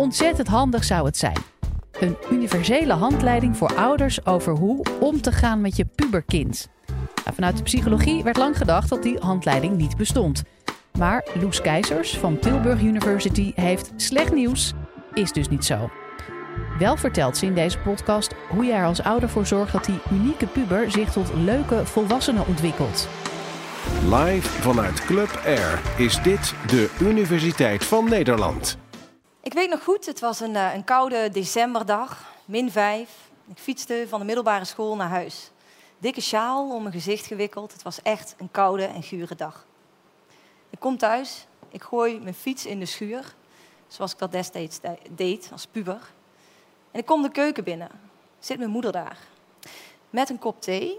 ontzettend handig zou het zijn? Een universele handleiding voor ouders over hoe om te gaan met je puberkind. Nou, vanuit de psychologie werd lang gedacht dat die handleiding niet bestond. Maar Loes Keizers van Tilburg University heeft slecht nieuws. Is dus niet zo. Wel vertelt ze in deze podcast hoe je er als ouder voor zorgt dat die unieke puber zich tot leuke volwassenen ontwikkelt. Live vanuit Club Air is dit de Universiteit van Nederland. Ik weet nog goed, het was een, eh, een koude decemberdag, min vijf. Ik fietste van de middelbare school naar huis. Dikke sjaal om mijn gezicht gewikkeld. Het was echt een koude en gure dag. Ik kom thuis, ik gooi mijn fiets in de schuur, zoals ik dat destijds deed als puber. En ik kom de keuken binnen. Zit mijn moeder daar. Met een kop thee,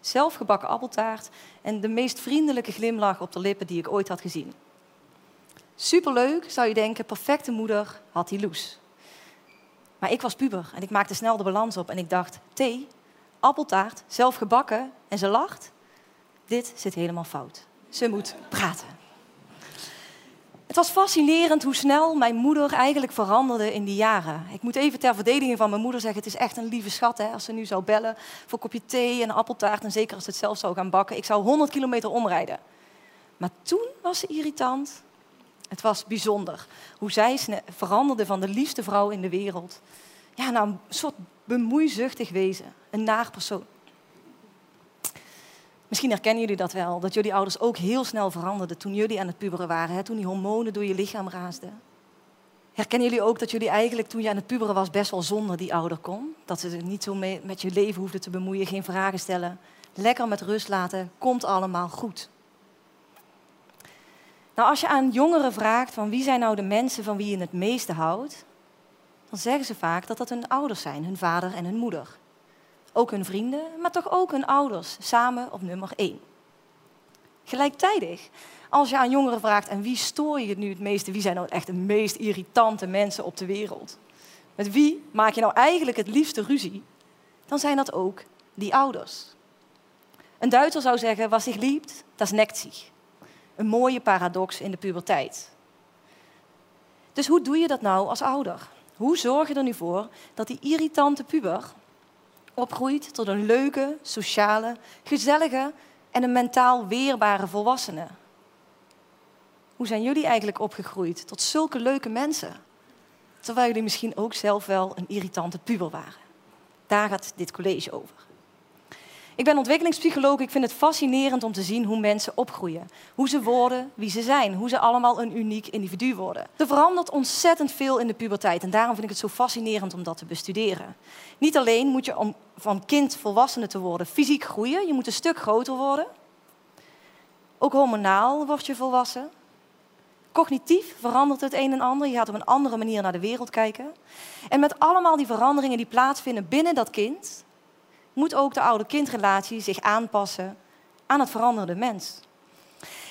zelfgebakken appeltaart en de meest vriendelijke glimlach op de lippen die ik ooit had gezien. Superleuk, zou je denken, perfecte moeder had die loes. Maar ik was puber en ik maakte snel de balans op en ik dacht, thee, appeltaart, zelfgebakken en ze lacht. Dit zit helemaal fout. Ze moet praten. Het was fascinerend hoe snel mijn moeder eigenlijk veranderde in die jaren. Ik moet even ter verdediging van mijn moeder zeggen: het is echt een lieve schat hè, als ze nu zou bellen voor een kopje thee en appeltaart. En zeker als ze het zelf zou gaan bakken. Ik zou 100 kilometer omrijden. Maar toen was ze irritant. Het was bijzonder hoe zij veranderde van de liefste vrouw in de wereld. Ja, naar een soort bemoeizuchtig wezen, een naar persoon. Misschien herkennen jullie dat wel, dat jullie ouders ook heel snel veranderden toen jullie aan het puberen waren, hè, toen die hormonen door je lichaam raasden. Herkennen jullie ook dat jullie eigenlijk toen je aan het puberen was best wel zonder die ouder kon? Dat ze niet zo mee, met je leven hoefden te bemoeien, geen vragen stellen. Lekker met rust laten, komt allemaal goed. Nou, als je aan jongeren vraagt van wie zijn nou de mensen van wie je het meeste houdt, dan zeggen ze vaak dat dat hun ouders zijn, hun vader en hun moeder. Ook hun vrienden, maar toch ook hun ouders, samen op nummer één. Gelijktijdig, als je aan jongeren vraagt en wie stoor je nu het meeste, wie zijn nou echt de meest irritante mensen op de wereld? Met wie maak je nou eigenlijk het liefste ruzie? Dan zijn dat ook die ouders. Een Duitser zou zeggen, was zich liebt, dat neckt zich. Een mooie paradox in de puberteit. Dus hoe doe je dat nou als ouder? Hoe zorg je er nu voor dat die irritante puber opgroeit tot een leuke, sociale, gezellige en een mentaal weerbare volwassene. Hoe zijn jullie eigenlijk opgegroeid tot zulke leuke mensen? Terwijl jullie misschien ook zelf wel een irritante puber waren. Daar gaat dit college over. Ik ben ontwikkelingspsycholoog. Ik vind het fascinerend om te zien hoe mensen opgroeien. Hoe ze worden, wie ze zijn. Hoe ze allemaal een uniek individu worden. Er verandert ontzettend veel in de puberteit. En daarom vind ik het zo fascinerend om dat te bestuderen. Niet alleen moet je om van kind volwassene te worden fysiek groeien. Je moet een stuk groter worden. Ook hormonaal word je volwassen. Cognitief verandert het een en ander. Je gaat op een andere manier naar de wereld kijken. En met allemaal die veranderingen die plaatsvinden binnen dat kind, moet ook de oude-kindrelatie zich aanpassen aan het veranderde mens.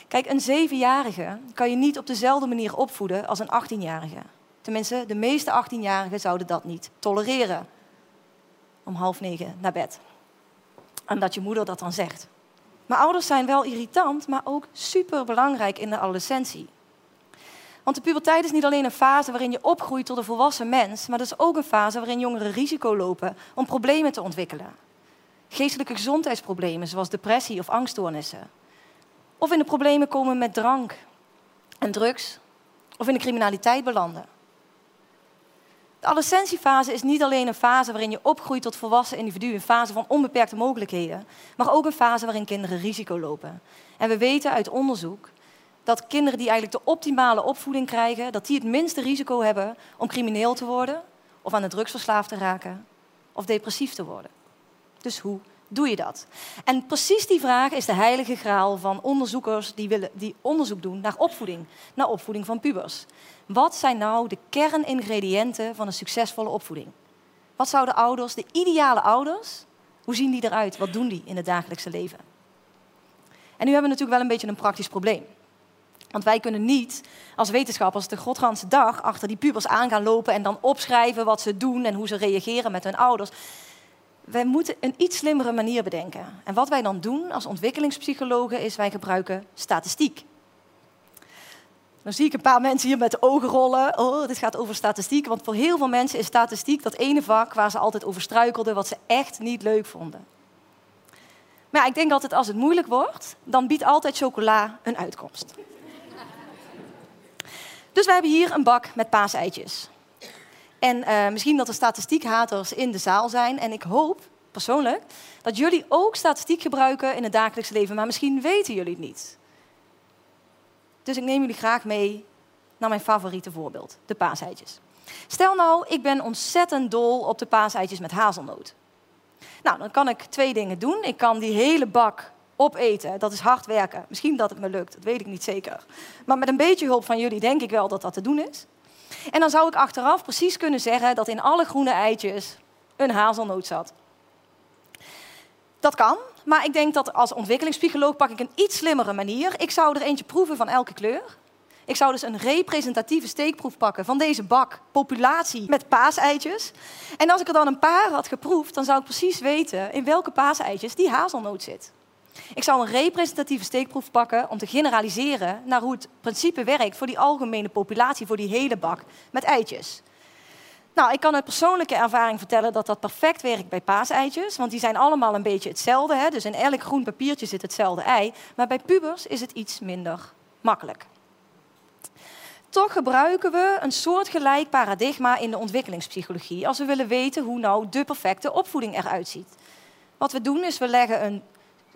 Kijk, een zevenjarige kan je niet op dezelfde manier opvoeden als een 18-jarige. Tenminste, de meeste 18-jarigen zouden dat niet tolereren. Om half negen naar bed. En dat je moeder dat dan zegt. Maar ouders zijn wel irritant, maar ook super belangrijk in de adolescentie. Want de puberteit is niet alleen een fase waarin je opgroeit tot een volwassen mens, maar dat is ook een fase waarin jongeren risico lopen om problemen te ontwikkelen geestelijke gezondheidsproblemen, zoals depressie of angststoornissen. Of in de problemen komen met drank en drugs, of in de criminaliteit belanden. De adolescentiefase is niet alleen een fase waarin je opgroeit tot volwassen individu, een fase van onbeperkte mogelijkheden, maar ook een fase waarin kinderen risico lopen. En we weten uit onderzoek dat kinderen die eigenlijk de optimale opvoeding krijgen, dat die het minste risico hebben om crimineel te worden, of aan de drugs verslaafd te raken, of depressief te worden. Dus hoe doe je dat? En precies die vraag is de heilige graal van onderzoekers die, willen, die onderzoek doen naar opvoeding, naar opvoeding van pubers. Wat zijn nou de kerningrediënten van een succesvolle opvoeding? Wat zouden ouders, de ideale ouders, hoe zien die eruit? Wat doen die in het dagelijkse leven? En nu hebben we natuurlijk wel een beetje een praktisch probleem. Want wij kunnen niet als wetenschappers de godganse dag achter die pubers aan gaan lopen en dan opschrijven wat ze doen en hoe ze reageren met hun ouders wij moeten een iets slimmere manier bedenken. En wat wij dan doen als ontwikkelingspsychologen is wij gebruiken statistiek. Dan zie ik een paar mensen hier met de ogen rollen. Oh, dit gaat over statistiek. Want voor heel veel mensen is statistiek dat ene vak waar ze altijd over struikelden, wat ze echt niet leuk vonden. Maar ja, ik denk altijd als het moeilijk wordt, dan biedt altijd chocola een uitkomst. Dus we hebben hier een bak met paaseitjes. En uh, misschien dat er statistiekhaters in de zaal zijn. En ik hoop persoonlijk dat jullie ook statistiek gebruiken in het dagelijks leven. Maar misschien weten jullie het niet. Dus ik neem jullie graag mee naar mijn favoriete voorbeeld, de paaseitjes. Stel nou, ik ben ontzettend dol op de paaseitjes met hazelnoot. Nou, dan kan ik twee dingen doen. Ik kan die hele bak opeten. Dat is hard werken. Misschien dat het me lukt, dat weet ik niet zeker. Maar met een beetje hulp van jullie denk ik wel dat dat te doen is. En dan zou ik achteraf precies kunnen zeggen dat in alle groene eitjes een hazelnoot zat. Dat kan, maar ik denk dat als ontwikkelingspsycholoog pak ik een iets slimmere manier. Ik zou er eentje proeven van elke kleur. Ik zou dus een representatieve steekproef pakken van deze bak, populatie met paaseitjes. En als ik er dan een paar had geproefd, dan zou ik precies weten in welke paaseitjes die hazelnoot zit. Ik zou een representatieve steekproef pakken om te generaliseren naar hoe het principe werkt voor die algemene populatie, voor die hele bak met eitjes. Nou, ik kan uit persoonlijke ervaring vertellen dat dat perfect werkt bij paaseitjes, want die zijn allemaal een beetje hetzelfde. Hè? Dus in elk groen papiertje zit hetzelfde ei. Maar bij pubers is het iets minder makkelijk. Toch gebruiken we een soortgelijk paradigma in de ontwikkelingspsychologie als we willen weten hoe nou de perfecte opvoeding eruit ziet. Wat we doen is we leggen een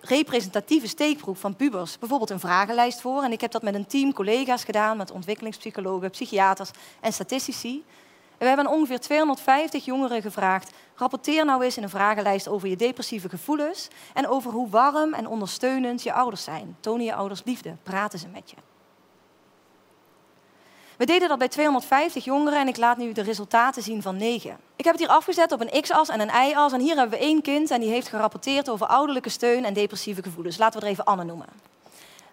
representatieve steekproef van pubers bijvoorbeeld een vragenlijst voor. En ik heb dat met een team collega's gedaan, met ontwikkelingspsychologen, psychiaters en statistici. En we hebben ongeveer 250 jongeren gevraagd: rapporteer nou eens in een vragenlijst over je depressieve gevoelens en over hoe warm en ondersteunend je ouders zijn. Tonen je ouders liefde, praten ze met je. We deden dat bij 250 jongeren en ik laat nu de resultaten zien van 9. Ik heb het hier afgezet op een x-as en een y-as. En hier hebben we één kind en die heeft gerapporteerd over ouderlijke steun en depressieve gevoelens. Laten we er even Anne noemen.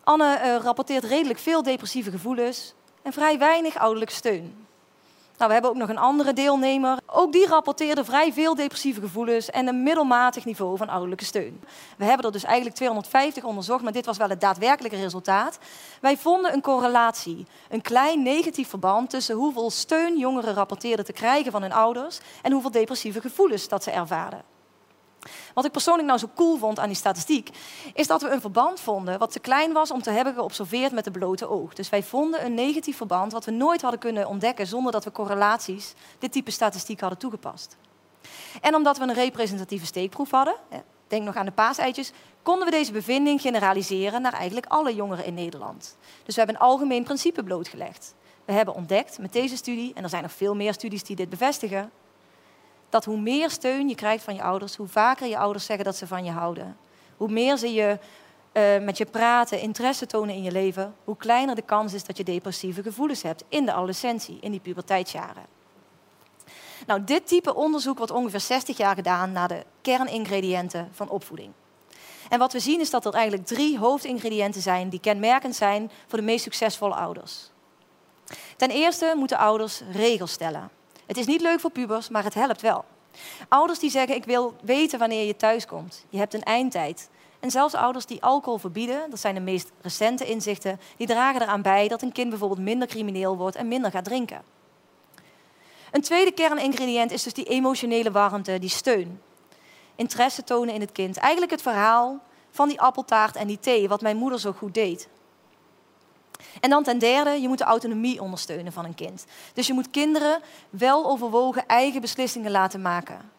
Anne uh, rapporteert redelijk veel depressieve gevoelens en vrij weinig ouderlijke steun. Nou, we hebben ook nog een andere deelnemer. Ook die rapporteerde vrij veel depressieve gevoelens en een middelmatig niveau van ouderlijke steun. We hebben er dus eigenlijk 250 onderzocht, maar dit was wel het daadwerkelijke resultaat. Wij vonden een correlatie, een klein negatief verband tussen hoeveel steun jongeren rapporteerden te krijgen van hun ouders en hoeveel depressieve gevoelens dat ze ervaren. Wat ik persoonlijk nou zo cool vond aan die statistiek, is dat we een verband vonden wat te klein was om te hebben geobserveerd met de blote oog. Dus wij vonden een negatief verband wat we nooit hadden kunnen ontdekken zonder dat we correlaties, dit type statistiek hadden toegepast. En omdat we een representatieve steekproef hadden, denk nog aan de paaseitjes, konden we deze bevinding generaliseren naar eigenlijk alle jongeren in Nederland. Dus we hebben een algemeen principe blootgelegd. We hebben ontdekt met deze studie, en er zijn nog veel meer studies die dit bevestigen, dat hoe meer steun je krijgt van je ouders, hoe vaker je ouders zeggen dat ze van je houden, hoe meer ze je uh, met je praten, interesse tonen in je leven, hoe kleiner de kans is dat je depressieve gevoelens hebt in de adolescentie, in die puberteitsjaren. Nou, dit type onderzoek wordt ongeveer 60 jaar gedaan naar de kerningrediënten van opvoeding. En wat we zien is dat er eigenlijk drie hoofdingrediënten zijn die kenmerkend zijn voor de meest succesvolle ouders. Ten eerste moeten ouders regels stellen. Het is niet leuk voor pubers, maar het helpt wel. Ouders die zeggen, ik wil weten wanneer je thuis komt. Je hebt een eindtijd. En zelfs ouders die alcohol verbieden, dat zijn de meest recente inzichten, die dragen eraan bij dat een kind bijvoorbeeld minder crimineel wordt en minder gaat drinken. Een tweede kerningrediënt is dus die emotionele warmte, die steun. Interesse tonen in het kind. Eigenlijk het verhaal van die appeltaart en die thee, wat mijn moeder zo goed deed. En dan ten derde, je moet de autonomie ondersteunen van een kind. Dus je moet kinderen wel overwogen eigen beslissingen laten maken.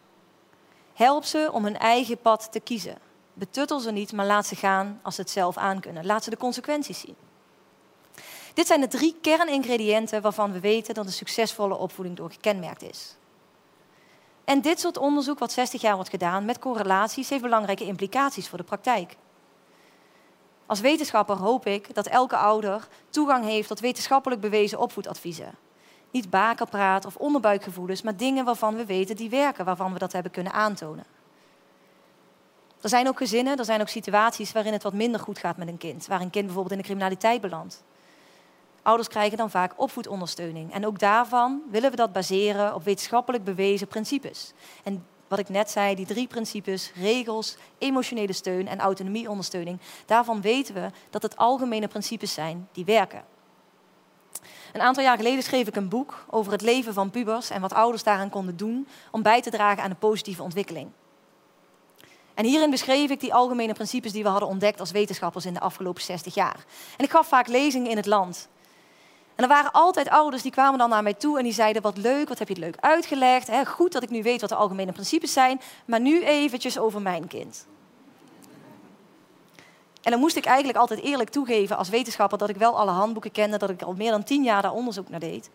Help ze om hun eigen pad te kiezen. Betuttel ze niet, maar laat ze gaan als ze het zelf aankunnen. Laat ze de consequenties zien. Dit zijn de drie kerningrediënten waarvan we weten dat een succesvolle opvoeding door gekenmerkt is. En dit soort onderzoek, wat 60 jaar wordt gedaan met correlaties, heeft belangrijke implicaties voor de praktijk. Als wetenschapper hoop ik dat elke ouder toegang heeft tot wetenschappelijk bewezen opvoedadviezen. Niet bakerpraat of onderbuikgevoelens, maar dingen waarvan we weten die werken, waarvan we dat hebben kunnen aantonen. Er zijn ook gezinnen, er zijn ook situaties waarin het wat minder goed gaat met een kind. Waar een kind bijvoorbeeld in de criminaliteit belandt. Ouders krijgen dan vaak opvoedondersteuning. En ook daarvan willen we dat baseren op wetenschappelijk bewezen principes. En wat ik net zei, die drie principes, regels, emotionele steun en autonomieondersteuning, daarvan weten we dat het algemene principes zijn die werken. Een aantal jaar geleden schreef ik een boek over het leven van pubers en wat ouders daaraan konden doen om bij te dragen aan de positieve ontwikkeling. En hierin beschreef ik die algemene principes die we hadden ontdekt als wetenschappers in de afgelopen 60 jaar. En ik gaf vaak lezingen in het land. En er waren altijd ouders die kwamen dan naar mij toe en die zeiden: Wat leuk, wat heb je het leuk uitgelegd. Goed dat ik nu weet wat de algemene principes zijn, maar nu eventjes over mijn kind. En dan moest ik eigenlijk altijd eerlijk toegeven als wetenschapper dat ik wel alle handboeken kende, dat ik al meer dan tien jaar daar onderzoek naar deed.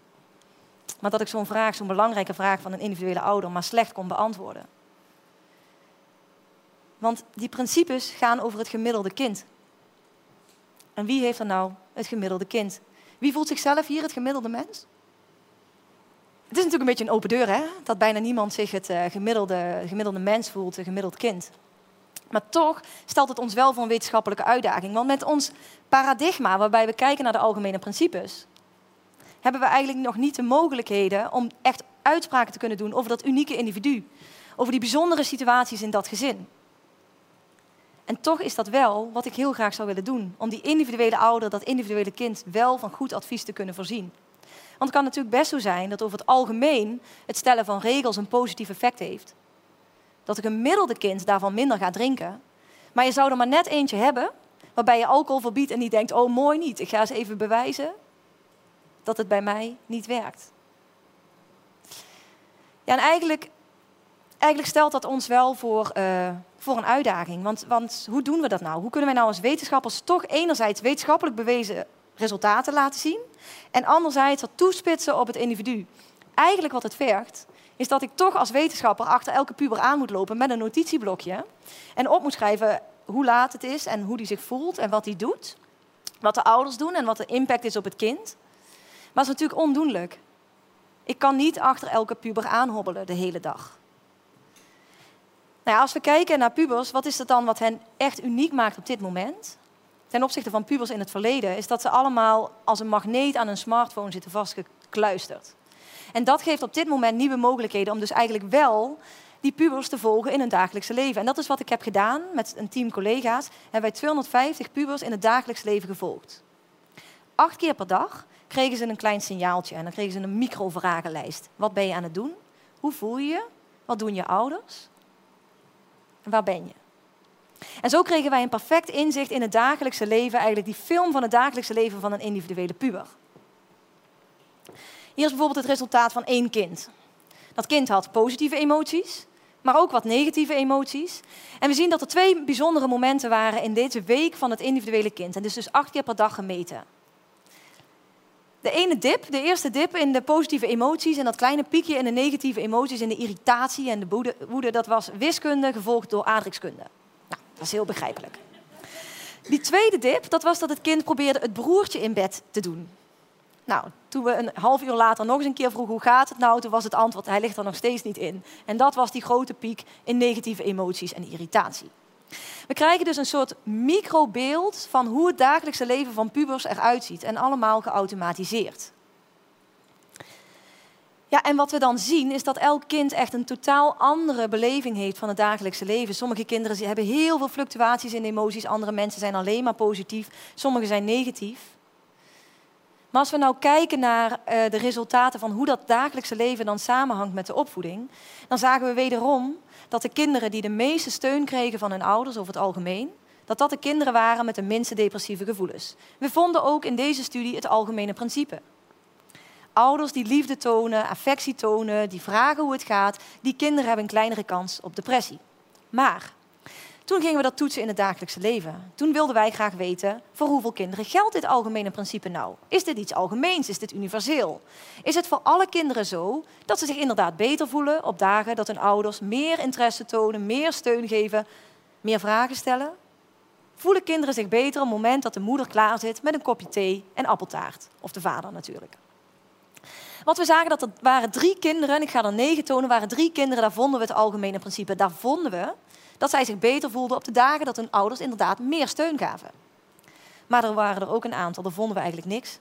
Maar dat ik zo'n vraag, zo'n belangrijke vraag van een individuele ouder, maar slecht kon beantwoorden. Want die principes gaan over het gemiddelde kind. En wie heeft er nou het gemiddelde kind? Wie voelt zichzelf hier het gemiddelde mens? Het is natuurlijk een beetje een open deur, hè? Dat bijna niemand zich het uh, gemiddelde, gemiddelde mens voelt, een gemiddeld kind. Maar toch stelt het ons wel voor een wetenschappelijke uitdaging. Want met ons paradigma, waarbij we kijken naar de algemene principes, hebben we eigenlijk nog niet de mogelijkheden om echt uitspraken te kunnen doen over dat unieke individu. Over die bijzondere situaties in dat gezin. En toch is dat wel wat ik heel graag zou willen doen. Om die individuele ouder, dat individuele kind, wel van goed advies te kunnen voorzien. Want het kan natuurlijk best zo zijn dat over het algemeen het stellen van regels een positief effect heeft. Dat een gemiddelde kind daarvan minder gaat drinken. Maar je zou er maar net eentje hebben waarbij je alcohol verbiedt en die denkt, oh mooi niet, ik ga eens even bewijzen dat het bij mij niet werkt. Ja, en eigenlijk, eigenlijk stelt dat ons wel voor, uh, voor een uitdaging. Want, want hoe doen we dat nou? Hoe kunnen wij nou als wetenschappers toch enerzijds wetenschappelijk bewezen resultaten laten zien en anderzijds dat toespitsen op het individu? Eigenlijk wat het vergt, is dat ik toch als wetenschapper achter elke puber aan moet lopen met een notitieblokje en op moet schrijven hoe laat het is en hoe die zich voelt en wat hij doet, wat de ouders doen en wat de impact is op het kind. Maar het is natuurlijk ondoenlijk. Ik kan niet achter elke puber aanhobbelen de hele dag. Nou ja, als we kijken naar pubers, wat is het dan wat hen echt uniek maakt op dit moment? Ten opzichte van pubers in het verleden, is dat ze allemaal als een magneet aan een smartphone zitten vastgekluisterd. En dat geeft op dit moment nieuwe mogelijkheden om dus eigenlijk wel die pubers te volgen in hun dagelijkse leven. En dat is wat ik heb gedaan met een team collega's. Hebben wij 250 pubers in het dagelijks leven gevolgd. Acht keer per dag kregen ze een klein signaaltje en dan kregen ze een microvragenlijst. Wat ben je aan het doen? Hoe voel je je? Wat doen je ouders? Waar ben je? En zo kregen wij een perfect inzicht in het dagelijkse leven, eigenlijk die film van het dagelijkse leven van een individuele puber. Hier is bijvoorbeeld het resultaat van één kind. Dat kind had positieve emoties, maar ook wat negatieve emoties. En we zien dat er twee bijzondere momenten waren in deze week van het individuele kind. En dus dus acht keer per dag gemeten. De ene dip, de eerste dip in de positieve emoties en dat kleine piekje in de negatieve emoties, in de irritatie en de woede, dat was wiskunde gevolgd door aardrijkskunde. Nou, dat is heel begrijpelijk. Die tweede dip, dat was dat het kind probeerde het broertje in bed te doen. Nou, toen we een half uur later nog eens een keer vroegen hoe gaat het nou, toen was het antwoord hij ligt er nog steeds niet in. En dat was die grote piek in negatieve emoties en irritatie. We krijgen dus een soort microbeeld van hoe het dagelijkse leven van pubers eruit ziet en allemaal geautomatiseerd. Ja, en wat we dan zien is dat elk kind echt een totaal andere beleving heeft van het dagelijkse leven. Sommige kinderen hebben heel veel fluctuaties in emoties, andere mensen zijn alleen maar positief, sommige zijn negatief. Maar als we nou kijken naar uh, de resultaten van hoe dat dagelijkse leven dan samenhangt met de opvoeding, dan zagen we wederom dat de kinderen die de meeste steun kregen van hun ouders over het algemeen, dat dat de kinderen waren met de minste depressieve gevoelens. We vonden ook in deze studie het algemene principe. Ouders die liefde tonen, affectie tonen, die vragen hoe het gaat, die kinderen hebben een kleinere kans op depressie. Maar toen gingen we dat toetsen in het dagelijkse leven. Toen wilden wij graag weten voor hoeveel kinderen geldt dit algemene principe nou? Is dit iets algemeens? Is dit universeel? Is het voor alle kinderen zo dat ze zich inderdaad beter voelen op dagen dat hun ouders meer interesse tonen, meer steun geven, meer vragen stellen? Voelen kinderen zich beter op het moment dat de moeder klaar zit met een kopje thee en appeltaart? Of de vader natuurlijk. Want we zagen dat er waren drie kinderen, en ik ga er negen tonen, waren drie kinderen, daar vonden we het algemene principe. Daar vonden we dat zij zich beter voelden op de dagen dat hun ouders inderdaad meer steun gaven. Maar er waren er ook een aantal, daar vonden we eigenlijk niks.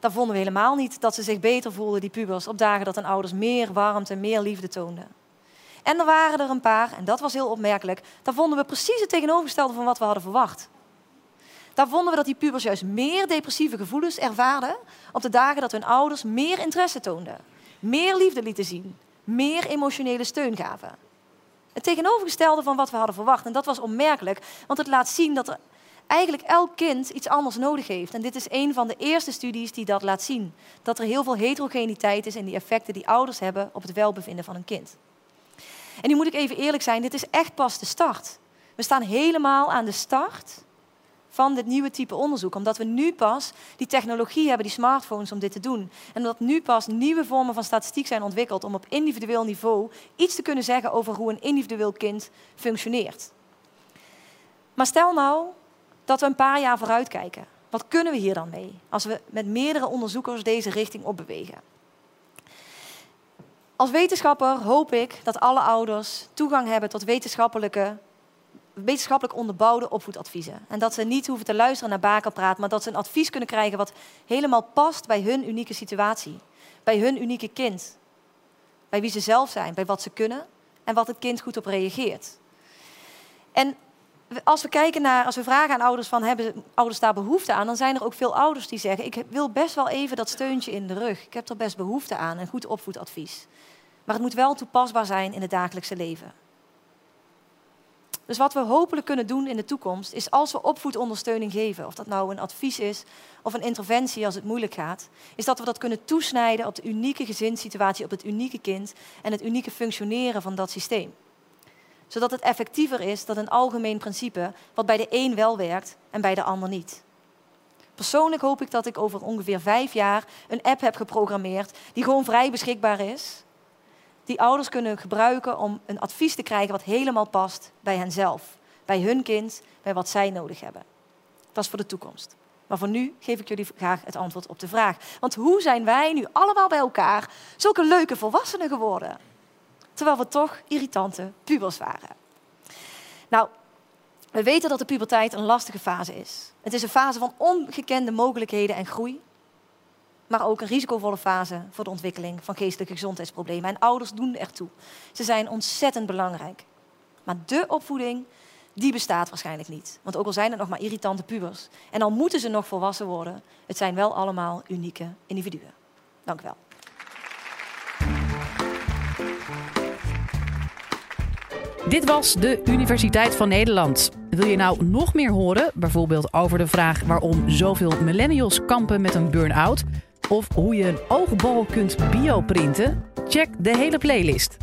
Daar vonden we helemaal niet dat ze zich beter voelden, die pubers, op dagen dat hun ouders meer warmte, meer liefde toonden. En er waren er een paar, en dat was heel opmerkelijk, daar vonden we precies het tegenovergestelde van wat we hadden verwacht. Daar vonden we dat die pubers juist meer depressieve gevoelens ervaarden op de dagen dat hun ouders meer interesse toonden, meer liefde lieten zien, meer emotionele steun gaven. Het tegenovergestelde van wat we hadden verwacht. En dat was onmerkelijk, want het laat zien dat er eigenlijk elk kind iets anders nodig heeft. En dit is een van de eerste studies die dat laat zien. Dat er heel veel heterogeniteit is in die effecten die ouders hebben op het welbevinden van een kind. En nu moet ik even eerlijk zijn, dit is echt pas de start. We staan helemaal aan de start van dit nieuwe type onderzoek. Omdat we nu pas die technologie hebben, die smartphones, om dit te doen. En omdat nu pas nieuwe vormen van statistiek zijn ontwikkeld om op individueel niveau iets te kunnen zeggen over hoe een individueel kind functioneert. Maar stel nou dat we een paar jaar vooruit kijken. Wat kunnen we hier dan mee als we met meerdere onderzoekers deze richting opbewegen? Als wetenschapper hoop ik dat alle ouders toegang hebben tot wetenschappelijke wetenschappelijk onderbouwde opvoedadviezen. En dat ze niet hoeven te luisteren naar bakerpraat, maar dat ze een advies kunnen krijgen wat helemaal past bij hun unieke situatie. Bij hun unieke kind. Bij wie ze zelf zijn, bij wat ze kunnen en wat het kind goed op reageert. En als we kijken naar, als we vragen aan ouders van hebben ouders daar behoefte aan, dan zijn er ook veel ouders die zeggen: ik wil best wel even dat steuntje in de rug. Ik heb er best behoefte aan, een goed opvoedadvies. Maar het moet wel toepasbaar zijn in het dagelijkse leven. Dus wat we hopelijk kunnen doen in de toekomst, is als we opvoedondersteuning geven, of dat nou een advies is of een interventie als het moeilijk gaat, is dat we dat kunnen toesnijden op de unieke gezinssituatie, op het unieke kind en het unieke functioneren van dat systeem. Zodat het effectiever is dan een algemeen principe wat bij de een wel werkt en bij de ander niet. Persoonlijk hoop ik dat ik over ongeveer vijf jaar een app heb geprogrammeerd die gewoon vrij beschikbaar is die ouders kunnen gebruiken om een advies te krijgen wat helemaal past bij henzelf, bij hun kind, bij wat zij nodig hebben. Dat is voor de toekomst. Maar voor nu geef ik jullie graag het antwoord op de vraag. Want hoe zijn wij nu allemaal bij elkaar zulke leuke volwassenen geworden? Terwijl we toch irritante pubers waren. Nou, we weten dat de puberteit een lastige fase is. Het is een fase van ongekende mogelijkheden en groei maar ook een risicovolle fase voor de ontwikkeling van geestelijke gezondheidsproblemen. En ouders doen ertoe. Ze zijn ontzettend belangrijk. Maar de opvoeding, die bestaat waarschijnlijk niet. Want ook al zijn het nog maar irritante pubers. En al moeten ze nog volwassen worden, het zijn wel allemaal unieke individuen. Dank u wel. Dit was de Universiteit van Nederland. Wil je nou nog meer horen, bijvoorbeeld over de vraag waarom zoveel millennials kampen met een burn-out? Of hoe je een oogbal kunt bioprinten? Check de hele playlist.